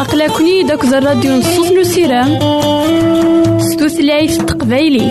أقلكني داك الراديو نصوص نسيرام ستوثلايف تقبايلي.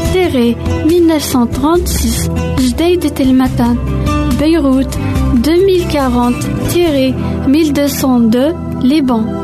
Déré, 1936, Jdeï de Telmatan. Beyrouth, 2040-1202, Liban.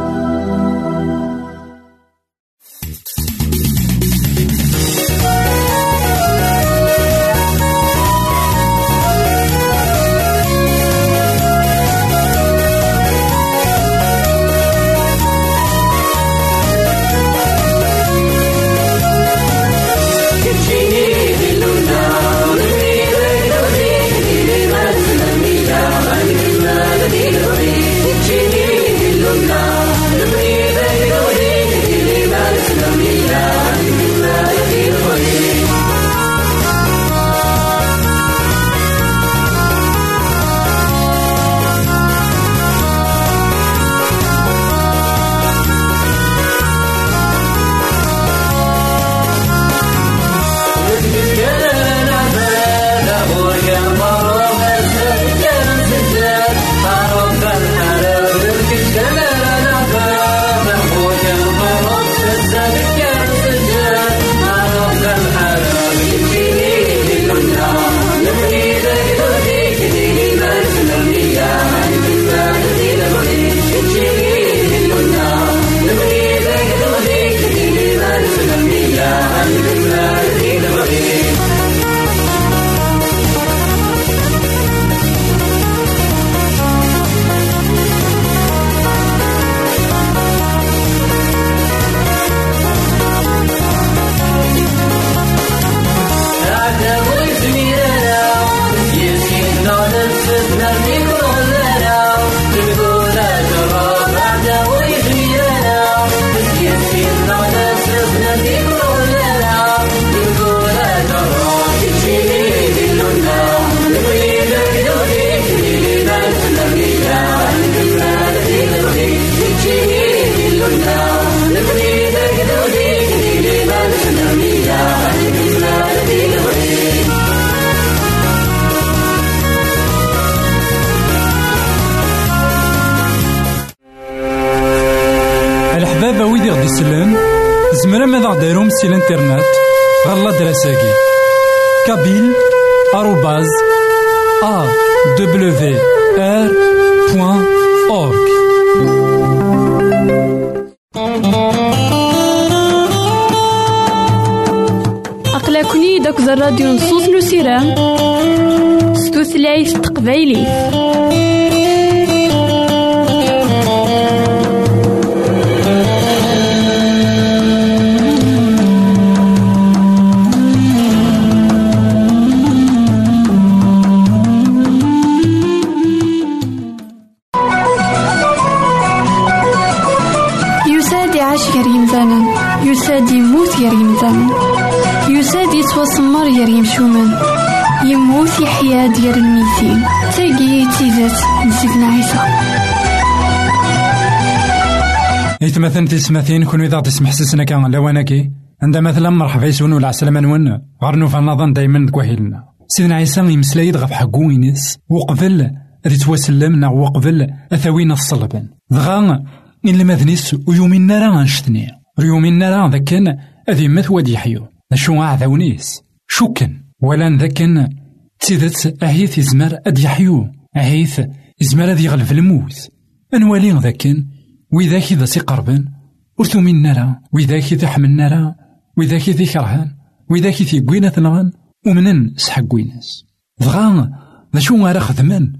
داك الراديو نصوص نسيرام ستوثلايف تقبايلي مثلا تسمثين كون إذا تسمح سسنا كان لواناكي عند مثلا مرحبا يسون ولا عسلامة نون غارنو فنظن دايما كواهيلنا سيدنا عيسى يمسلايد غف حقو ينس وقبل ذي توسلم نا وقبل أثاوينا الصلبن دغا إلا مذنيس ويومين راه غنشتني ريومين راه ذاكن أذي مات وادي حيو. شو عذاونيس شكن. ولا ذاكن تيدت أهيث يزمر أد يحيو أهيث يزمر أد يغلب الموت أنوالي ذاكن وإذا كذا سي قربن ورثو من نرى وإذا كذا حمل نرى وإذا كذا كرهان وإذا كي تيقوينا ثنغن ومنن سحقويناس دغا ذا شو غارا خدمان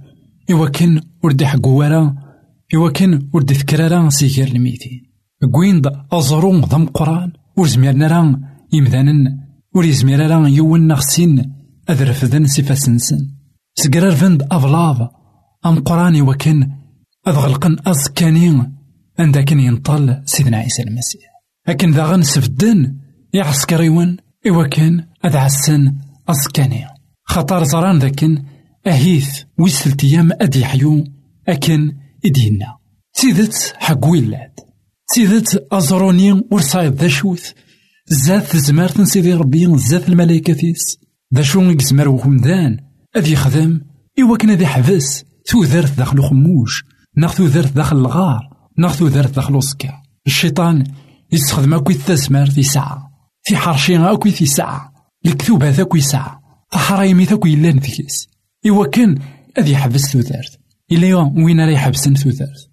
إوا كان ورد يحقو ورا إوا كان ورد ذكرارا سيكير الميتين قويند أزرو ضم قرآن ور زميرنا راه يمذانن ور يزمير راه يون نغسين أذرفدن سفاسنسن سكرار فند أفلاض أم قراني وكان أذغلقن أزكاني عند كان ينطل سيدنا عيسى المسيح. لكن ذا غنسفدن يعسكريون إوا كان أذ عسن أزكاني خطر زران ذاكن أهيث ويسلت أيام أدي حيو أكن إدينا. سيدت حق ويلات سيدت أزروني ورصايد ذا شوث. زات زمارت سيدي ربي زات الملايكة تيس ذا شو يزمر وخمدان أذ يخدم إوا كان ذي حبس ذرت داخل خموش ناخ ذرت داخل الغار. ناخ ذرت السكا الشيطان يستخدم أكوي التزمار يسعى في حرشي أكوي يسعى الكذوب هذا كوي يسعى الحرايمي ذاك يلان ذيكس إوا كان أذ يحبس ذرت إلا وين راه يحبسن ذرت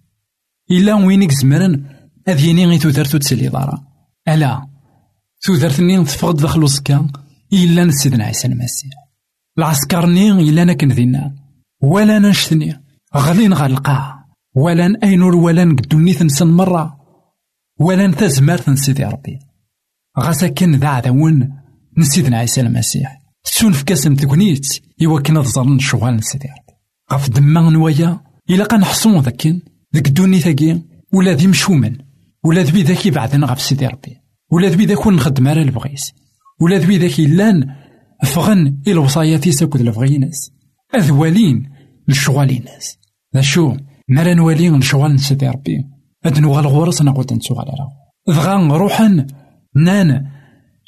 إلا وين يزمرن أذ يني غي ذرت تسلي دارا ألا ذرتني تفقد داخل السكا إلا سيدنا عيسى المسيح. العسكرني إلا نكن ذينا ولا نشتني غلين غا القاع ولا أينور ولا نقدوني تنسن مرة ولا تزمار تنسيدي ربي. غاسا كان ذا عداون نسيدنا عيسى المسيح. تسون في كاسم تكونيت إوا كنا تظلن شغال نسيدي ربي. غف دما نوايا إلا كان حصون ذاكين ذاك الدوني ثاقي ولا ذي مشومن ولا ذبي ذاكي بعدنا غف سيدي ربي. ولا ذبي ذاك نخدم على البغيس. ولا ذبي ذاك لأن فغن الوصايات يسكت الفغيناس أذوالين للشغاليناس. ذا شو؟ مرا نوالي لشغال نسيدي ربي. أد نوغال غورس نقول تنسوغال راه دغا روحا نان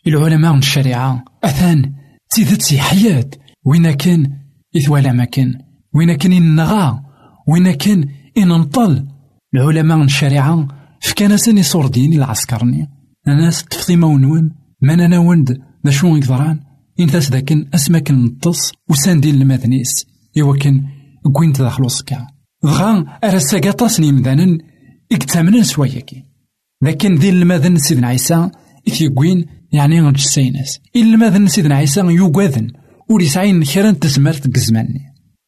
العلماء الشريعة. أثان تيدت سي حياة. وين كان إثوالا ما كان. وين كان النغا وين كان إن نطل العلماء الشريعة فكان سني صور ديني العسكرني. ناس تفطيما ونون ما نانا وند. ذا شو يقدران إن تاس ذاكن أسماك نطس. وساندين المدنيس إوا كان كوينت داخل وسكا دغا أرا ساقاطاس نيمدانن إكتامنن سواياكي لكن ذي الماذن سيدنا عيسى إثيقوين يعني غنج سايناس إلا الماذن سيدنا عيسى يوقاذن ور يسعين كرا تسمرت كزماني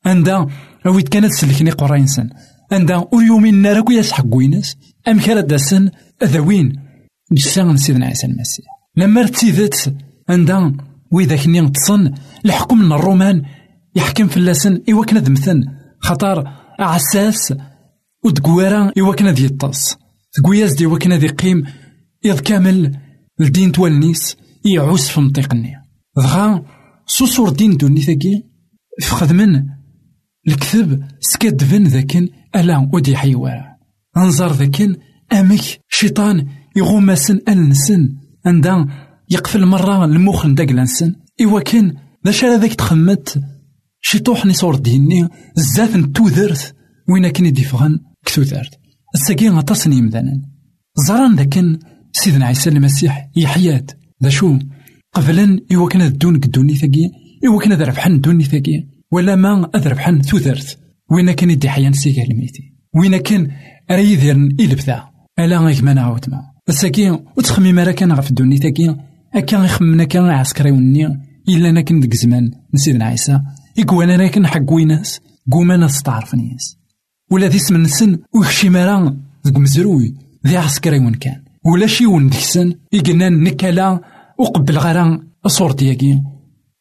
عندها أويت كانت سلكني قراينسن عندها ور يومين ناركو يسحق وينس أم كرا داسن أذوين جسان سيدنا عيسى المسيح لما رتيذت عندها وإذا كني الحكم من الرومان يحكم في اللسن إوا كنا دمثن خطر عساس ودقوارا إوا كنا دي الطاس. تقوياز دي وكنا دي قيم. إذ كامل الدين توالنيس يعوس في منطقني. دغا سوسور دين دوني ثاقي فخدمن الكذب سكدفن ذاكن ألا ودي حيوارا أنظر ذاكن أمك شيطان يغمسن ألنسن عندها يقفل مرة المخ نداك لانسن إوا كان ذا شارع ذاك تخمت. شي طوحني صور ديني زات نتوذرت وين كان يدفغن كتوذرت الساقي غطاسن يمدانا زران ذاكن سيدنا عيسى المسيح يحيات. ذا شو؟ قبلا إوا كان الدون كدوني ثاقي إوا كان ذربحن دوني ثاقي ولا ما أذربحن ثوثرت وين كان يدي حيان سيكا الميتي. وين كان ريذرن إلبثا. ألا غيك ما نعاود ما الساقي وتخمي مرا كان غف الدوني ثاقي أكا يخمنا كان عسكري وني إلا أنا كن ديك زمان نسيدنا عيسى. إكوانا أنا كن حق ويناس؟ قوما ناس تعرف نياس. ولا ذي اسم السن ويخشي مرا ذك مزروي ذي عسكري ون كان. ولا شي ون ديك السن إقنا نكالا وقبل غرا صور دياكي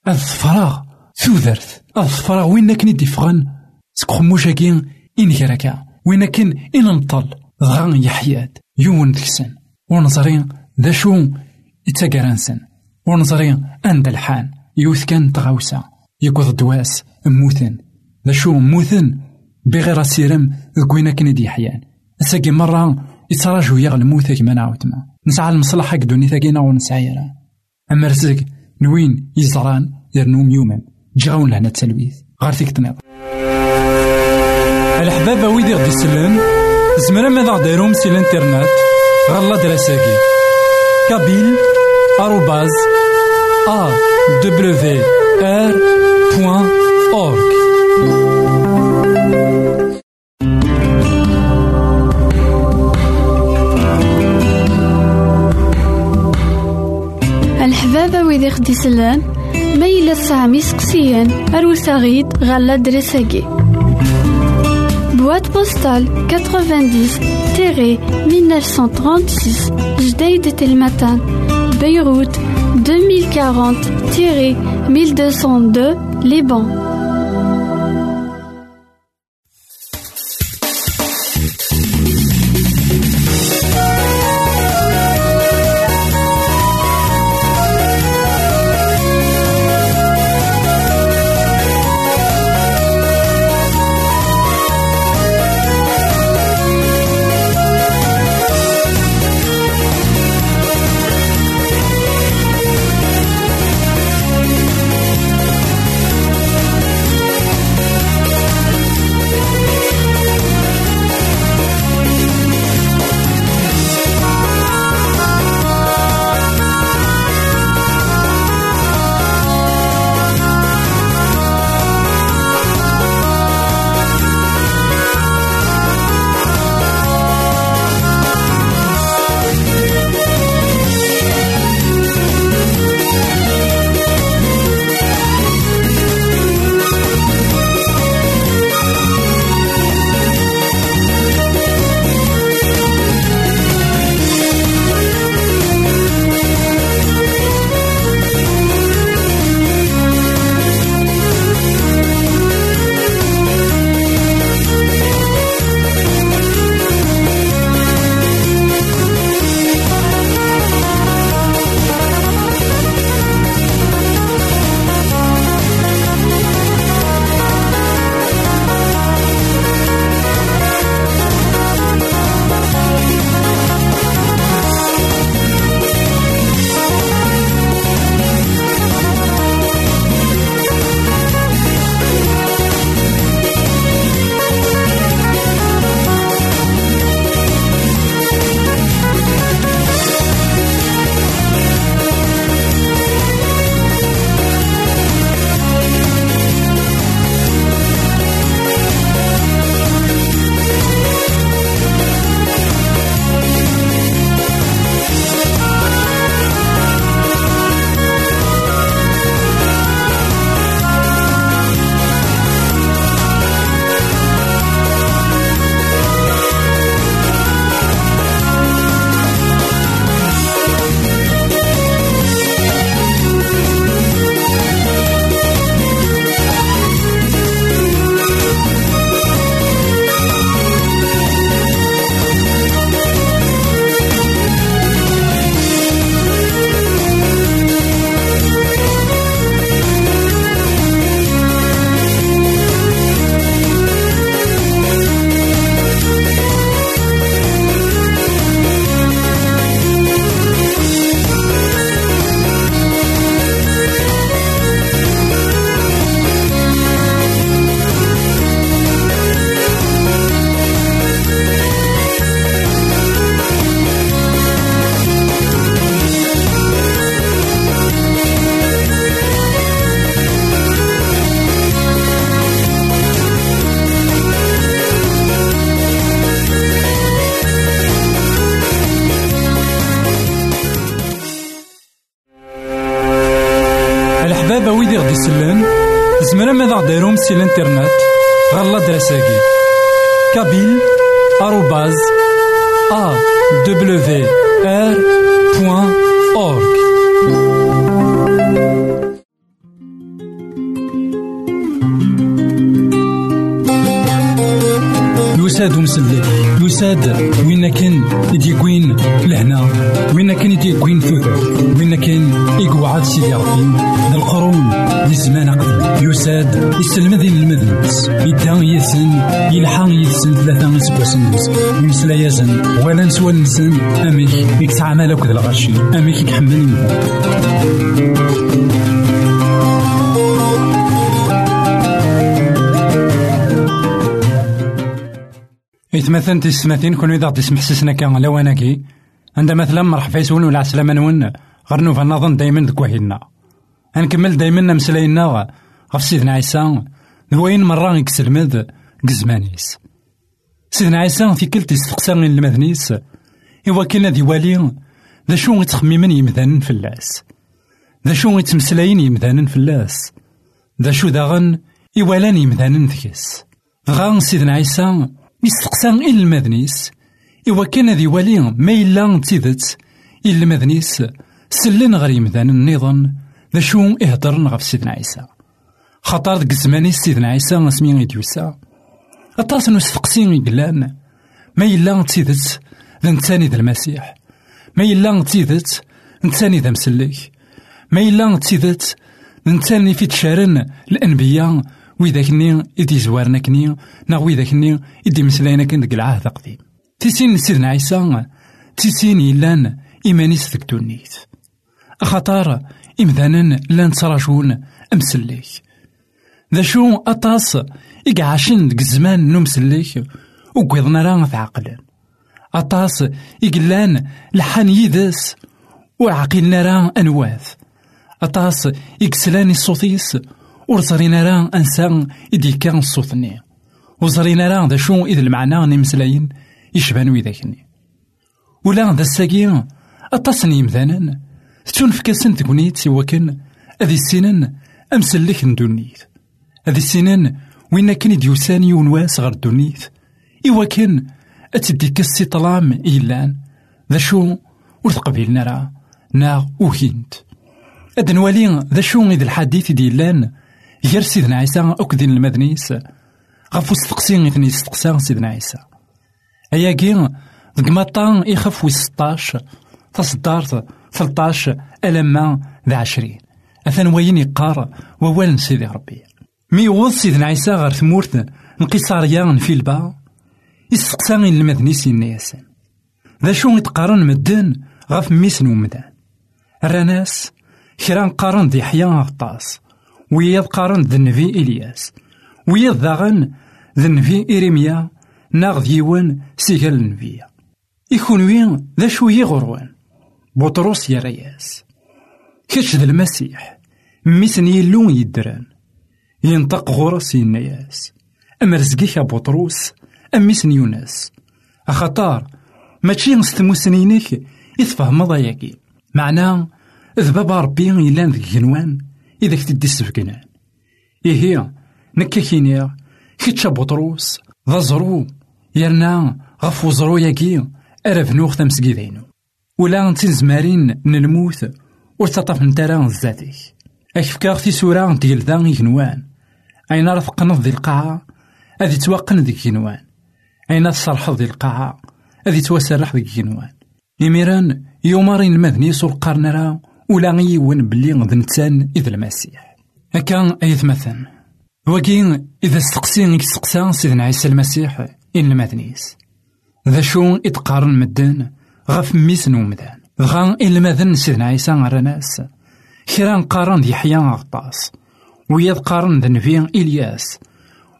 الفراغ ثوذرت الفراغ وين كن يدفغن؟ سكخموشاكي إن كراكا. وين كان إن نطل غان يحيات يون ديك السن ونظرين ذا شو؟ يتساقرانسن ونظري عند الحان يوث كان تغاوسا. يقوض دواس موثن. ذا شو موثن؟ بغير سيرم ذكوينا كان دي حيان. الساقي مرة يتراجو يغل موثا كما نعاودما نسعى المصلحة كدوني ثاقينا ونسعيرا. أما رزق نوين يزران يرنوم يوما. جغاون لهنا التلويث غار فيك تنظر الحبابة ويدي غدي يسلم زمرا ماذا غديرهم سي الانترنت غالا دراساكي كابيل. arrobase awr.org الحبابة ويدي دي سلان تسعام سقسيان أروساغيد غالا دريساكي. Boîte postale 90-1936 Jdeï de Telmatan Beyrouth 1202 Liban. 2040-1202 Liban ديروم سي الانترنت؟ غالا دراساكي. كابيل آروباز أ دبليو آر بوان أورك يساد مسلي يساد وين كان يديكوين لهنا؟ وين كان يديكوين ثوث وين كان يقعد سيدي ربي؟ ذا القرون ذي زمان قبل يساد يسلم ذي المذنبس يدان يسن يلحق يسن ثلاثة نسبوسن يمسلا يزن ولا نسوى نسن. أميك يكسع مالك ذا الغشي أميك يحمل إثمثن تسمثين كون إذا تسمح سسنا كان لواناكي عند مثلا مرحبا يسون ولا عسلامة نون غرنو فنظن دايما ذك وحيدنا. هنكمل دايما مسلاينا غف سيدنا عيسى ذوين مرة يكسلمد كزمانيس سيدنا عيسى في كل تستقسام المذنيس إوا كان ذي والي ذا شو يتخممن في اللاس. ذا شو يتمسلاين يمدانن فلاس ذا شو داغن إوالان يمدانن ذكس غان سيدنا عيسى يستقسى إلا المدنيس. إوا كان ذي والي ما إلا تيدت إلا المدنيس. سلن غير يمدان النظام. ذا شو إهدرن غف سيدنا عيسى. خاطر ديك الزمان سيدنا عيسى اسمي غيديوسا. أطاس نستقسي يقلان ما إلا تيدت ذا نتاني ذا المسيح. ما إلا تيدت نتاني ذا مسلك ما إلا تيدت نتاني في تشارن الأنبياء. ويداكني إدي زوارنا كني نا ويداكني إدي مسلاينا كن ديك العهد قديم تيسين سيدنا عيسى تيسين يلان إيمانيس ذك دونيت أخطار إمذانا لأن تراجون أمسليك. ذا شو أطاس إقعاشن ديك الزمان نمسليك وقوضنا راه في عقلن أطاس إقلان لحان يدس وعقلنا راه أنواث. أطاس إكسلاني ورزرينا راه أنسان إدي كان الصوتني وزرينا راه ذا شو إذ المعنى نمسلاين يشبان ويداكني ولا ذا الساقي أطاسني يمثانا تنفكاسن تكونيت سوا كان أذي السنان أمسلك ندونيت أذي السنان وين كان ديوسان يونواس غير دونيت إوا كان أتديك السي طلام إيلان. ذا شو ور تقبيلنا راه نا وهينت. أد نوالي ذا شو إذ الحديث ديلان. غير سيدنا عيسى أكدين المدنيس غفو استقسين إثني استقسان سيدنا عيسى. أياكي ديك مطان يخف وي ستاش تصدارت ثلطاش ألما ذا عشرين. أثن وين يقار ووال سيدي ربي. مي وض سيدنا عيسى غير ثمورت نقيصاريا في البا. يستقسان المدنيس ياسن ذا شو يتقارن مدن غف ميسن ومدان. الرناس كرا نقارن ذي حيا غطاس. وياض قارن ذي النبي إلياس. وياض ذاغن ذي النبي إيريميا ناغ ديوان سيغال النبيا يكون وين ذا شوية غروان بطرس يا رياس. كاش ذا المسيح. ميسن يلون يدران. ينطق غرس ينياس. أما رزقك بطرس أم ميسن يونس أخطار. ماشي نستموسنينك يتفهم ضياكي معناه ذباب ربي يلان ذك جنوان. إذا كتدي السفكنان إيه نكا كينيا كيتشا بطروس ذا زرو يرنا غف وزرو ياكي أرفنوخ تمسكيدينو ولا تنزمارين من الموت ورتطف نتارا زاتيك أكفكاغ في سورة ديال ذا يكنوان أين راه تقنض ذي القاعة؟ أذي توقن ذيك ينوان أين تصرح ذي القاعة؟ أذي توسرح ذيك ينوان إميران يومارين المذني سور قرن راه ولا يون بلي ذنتان إذ المسيح. هكا أيث مثلا وكين إذا استقسين يستقسى سيدنا عيسى المسيح إن المذنيس ذا شو إتقارن مدن غف ميسن ومدان غا إن المذن سيدنا عيسى غرناس كرا قارن ذي حيا غطاس. وياض قارن ذا إلياس.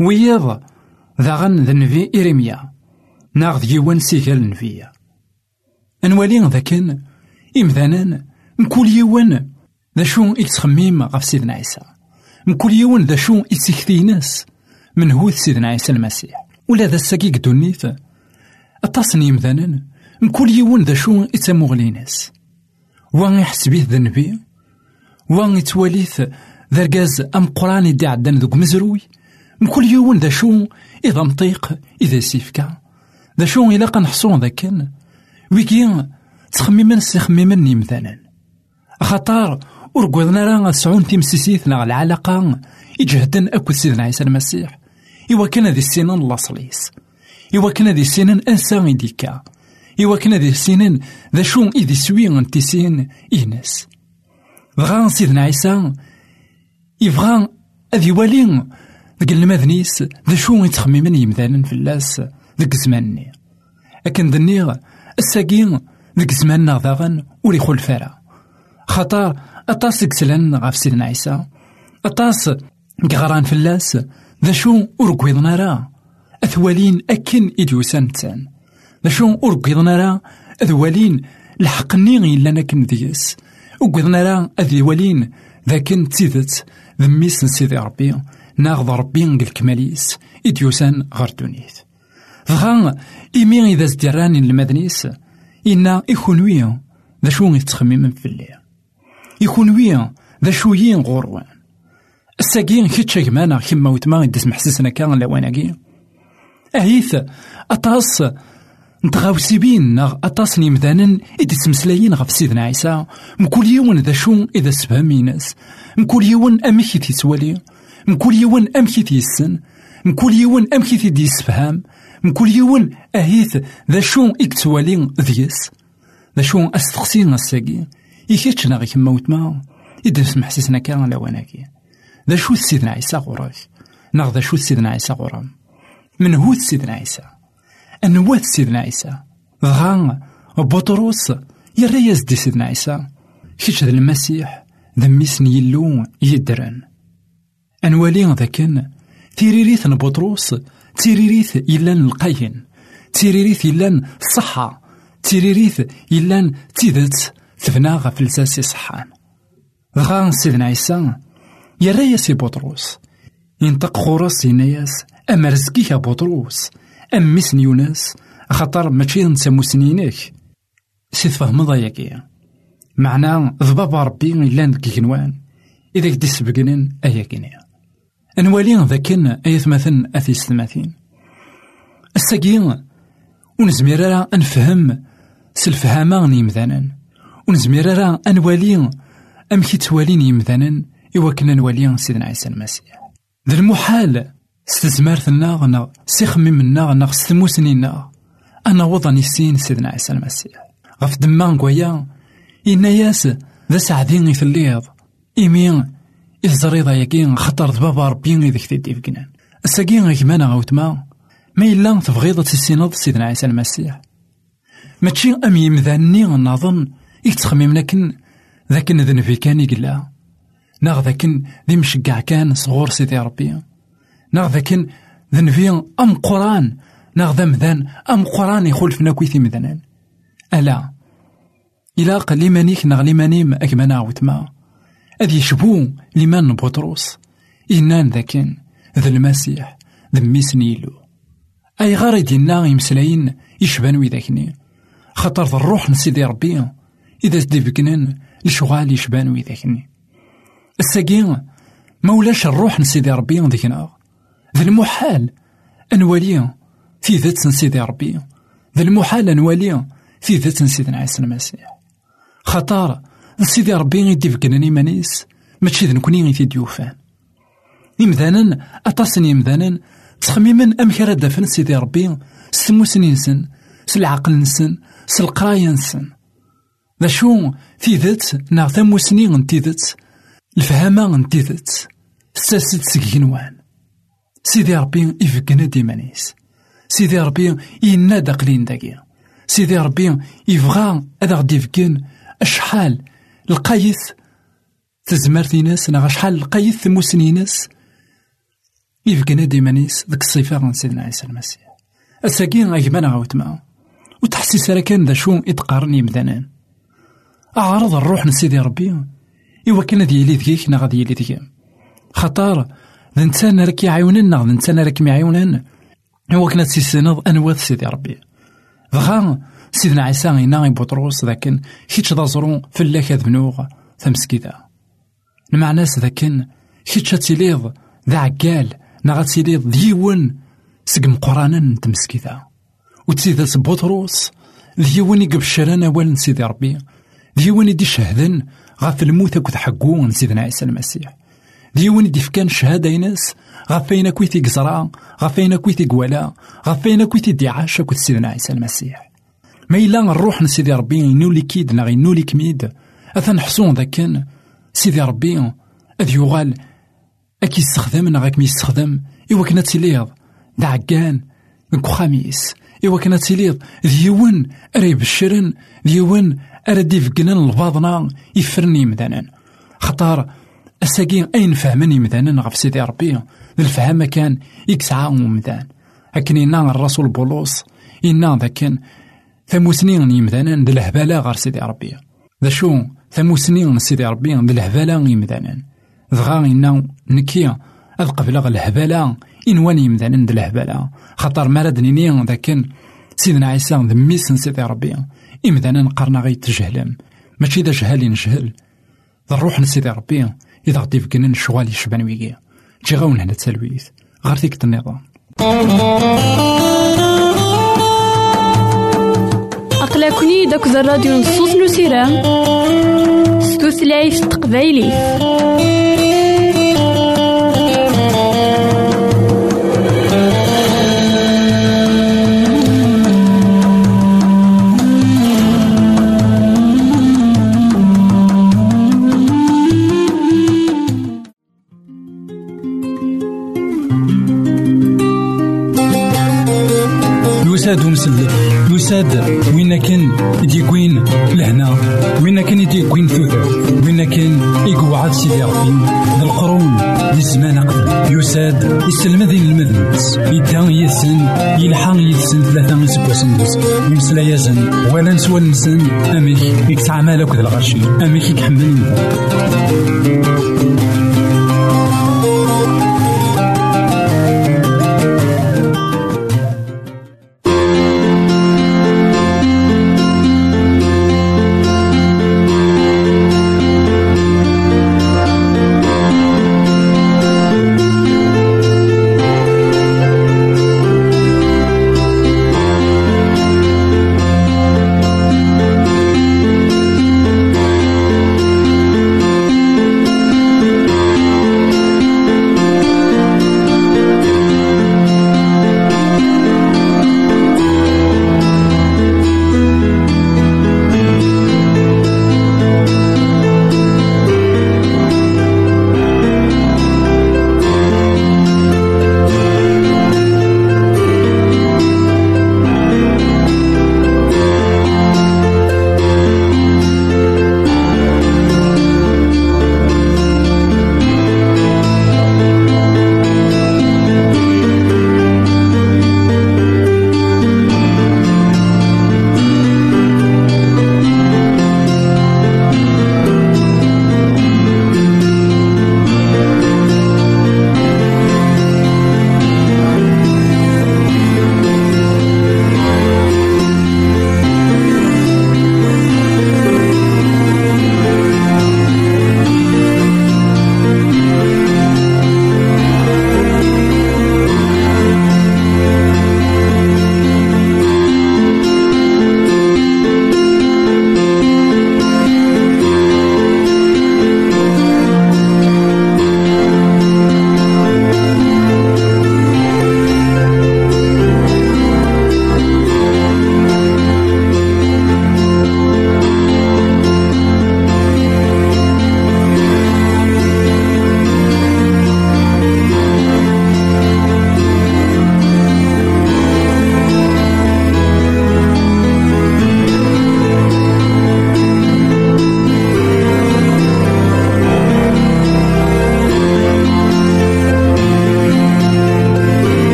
وياض ذا غن ذا نبي إيريميا ناغ يوان سيكال نبيا. أنوالي ذاكن إمذانان مكل يوان ذا شو يتخميم غف سيدنا عيسى مكل يوان ذا شو يتسكتيناس من هو سيدنا عيسى المسيح ولا ذا الساقيق دونيت أتصني مثلا مكل يوان ذا شو يتمغليناس وان يحس بيه ذا النبي وان يتواليث ذا رقاز أم قران يدي عدان ذوك مزروي مكل يوان ذا شو إذا مطيق إذا سيفكا ذا شو إلا قنحصون ذا كان ويكي تخميمن سيخميمن مثلا خطار ورقوضنا راه سعون تيمسيسيتنا العلاقة يجهدن أكو سيدنا عيسى المسيح. إوا كان ذي السنان لاصليس إوا كان ذي السنان أنسان إديكا إوا كان ذي السنان ذا شون إذي سوي انتسين إينس. بغا سيدنا عيسى يبغى أذي والين ذك المذنيس ذا شو يتخممن يمثالا في اللاس ذك زمانني أكن ذنيغ الساقين ذك زماننا ذاغن ولي خل فارا خطر أطاس كسلان غاف سيدنا عيسى. أطاس كغران فلاس. ذا شو أرقويضنا راه أثوالين أكن إديوسان تان ذا شو أرقويضنا راه أثوالين الحقني إلا نكن ديس. أرقويضنا راه أثوالين ذاكن تيدت ذميس سيدي ربي. ناغض ربي الكماليس إديوسان غير دونيت فغا إيمي إذا زدراني المدنيس إنا إخونويا ذا شو يتخمم في الليل يكون ذا شويين غوروان الساقين كيتشا كمانا كيما وتما يدس محسسنا كان لواناكي أهيث أطاس نتغاوسي بين أطاس نيمذانا إدي تمسلايين غف سيدنا عيسى. مكل يوم ذا شو إذا سفهمي ناس مكل يوم أمكي تيسوالي مكل يوم أمكي تيسن مكل يوم أمكي تيدي يسفهام مكل يوم أهيث ذا شو إكتوالي ذيس. ذا شو أستقسين إيكيتش ناغي كما وتما تسمح سيسنا كان لواناكي ذا شو سيدنا عيسى غوراك ناغ ذا شو سيدنا عيسى غورام من هو سيدنا عيسى أنوات سيدنا عيسى دغا بطرس يرى يزدي سيدنا عيسى كيش ذا المسيح ذميسن يلو يدرن أنوالي ذاكن تيريريث بطرس تيريريث إلان القين تيريريث إلان الصحة تيريريث إلان تيدت ثفنا غفلساسي صحان دغا سيدنا عيسى يرى ياسي بطرس ينطق خورس يناياس أما رزقيك يا بطروس أم مسن يونس خاطر ماشي نسمو سنينك سي تفهمض ياكي معنى ضباب ربي إلا ديك كنوان إذا كدي سبقنن أيا كينيا أنوالي ذاكن أيث مثلا أثي ستماثين الساقين ونزمير نفهم سلفهاما نيمذانا ونزمير راه أنوالي أمكي توالين يمذانا إوا كنا نوالي سيدنا عيسى المسيح. ذا المحال ستزمارتنا نغ سيخممنا نغ ستموسنينا أنا وضع نسين سيدنا عيسى المسيح. غف دمان قويا إنا ياس ذا سعدين يثليض. إيمين إزريضا يكين خطر بابا ربي إذا كتدي فقنان الساقين غيكمانا غوتما ما إلا تبغيض تسينض سيدنا عيسى المسيح. ماشي أم يمذاني نظن يتخمم لكن ذاك ذنبي كان يقلا ناغ ذاكن ذي مشقع كان صغور سيدي ربي. ناغ ذاكن ذنبي أم قرآن. ناغ ذا مذان أم قرآن يخول فينا كويثي مذنان ألا إلا قال لمانيك ناغ لمانيم أكمنا عوتما أذ يشبو لمان بطرس إنان ذاكن ذا المسيح ذا ميسنيلو. أي غار دينا يمسلاين يشبان ويذاكني خاطر الروح نسيدي ربي. إذا زدي بكنان لشغال يشبان ويذاكني الساقين ما ولاش الروح نسيدي ربي ذيكنا. ذا المحال أنوالي في ذات سيدي ربي. ذا المحال أنوالي في ذات سيدنا عيسى المسيح. خطار سيدي ربي يدي فكناني مانيس ماشي ذا نكوني غي ديوفان. إمذانا أطاسن إمذانا تخميما أم كرا دافن سيدي ربي. سموسن نسن سالعقل نسن سالقراية نسن. ذا شو في ذات ناغ ثموسني نتي ذات الفهامة نتي ذات ستاسد سكينوان سيدي ربي يفكنا ديمانيس سيدي ربي ينادى قلين داكي سيدي ربي يبغى هذا غدي يفكن أشحال القايث تزمرتي ناس أنا شحال القايث ثموسني ناس يفكنا ديمانيس ذك الصفة عن سيدنا عيسى المسيح الساكين غيكمان غاوتما وتحسيس راه كان ذا شو يتقارني مدانان أعرض الروح نسيدي ربي. إوا كان ذي يلي ذيك نا غادي يلي ذيك. خطار ذا راك يعاونن نا ذا نتسان راك يعاونن. إوا كانت سيسنض أنوات سيدي ربي. بغا سيدنا عيسى غينا بطرس ذاكن كيتش ذا زرو فلاك هذ بنوغ تمسكيدا المعناس ذاكن كيتش تيليض ذا عقال نا غاتيليض ديون سقم قرانا تمسكيدا وتسيدات بطرس ديون يقبشران أول سيدي ربي. ديون يدي شهدن؟ غاف الموت أكد حقون سيدنا عيسى المسيح. ديون يدي فكان شهادة يناس غاف أين كويتي قزرا؟ غاف أين كويتي قوالا غاف أين كويتي دي عاش أكد سيدنا عيسى المسيح. ما إلا الروح نسيدي ربي ينولي كيد نغي ينولي كميد. أثن حصون ذاكن. سيدي ربي أذ يغال. أكي يستخدم نغا كمي يستخدم. إوا كنا تيليض دا عقان خميس إوا كنا تيليض ديون أري بشرن ديون أرا ديفكنن الباضنا يفرني مدانا خطار الساقين أين فهمني مدانا غف سيدي ربي. الفهم كان يكسعى مدان أكن إنا الرسول بولوس إنا ذاكن ثموسنين يمدانا ذي الهبالة غير سيدي ربي. ذا شو ثموسنين سيدي ربي ذي الهبالة يمدانا دغا إنا نكيا أذ قبل الهبالة إن واني يمدانا ذي الهبالة خطر مراد نيني ذاكن سيدنا عيسى ذميس سيدي ربي. إمذانا نقرنا غي تجهلم. ماشي دا جهالي نجهل. الروح نسيدي ربي. إذا غدي فكنا الشغال يشبان ويكي. جي غاون هنا تسالويث غير فيك النظام. أقلكني داك الراديو نصوص نسيران ستوثلايف تقبايلي يساد ومسلك يساد وين كان يديكوين لهنا. وين كان يديكوين ثوثر وين كان يقعد سيدي ربي. القرون للزمان قبل. يساد يسلم ذي المذنبس يدان يسن يلحق يسن ثلاثة يسبوسن يمسلا يزن. ولا نسوى نسن. أميك يكسع مالك ذا الغرشي أميك يكحمل.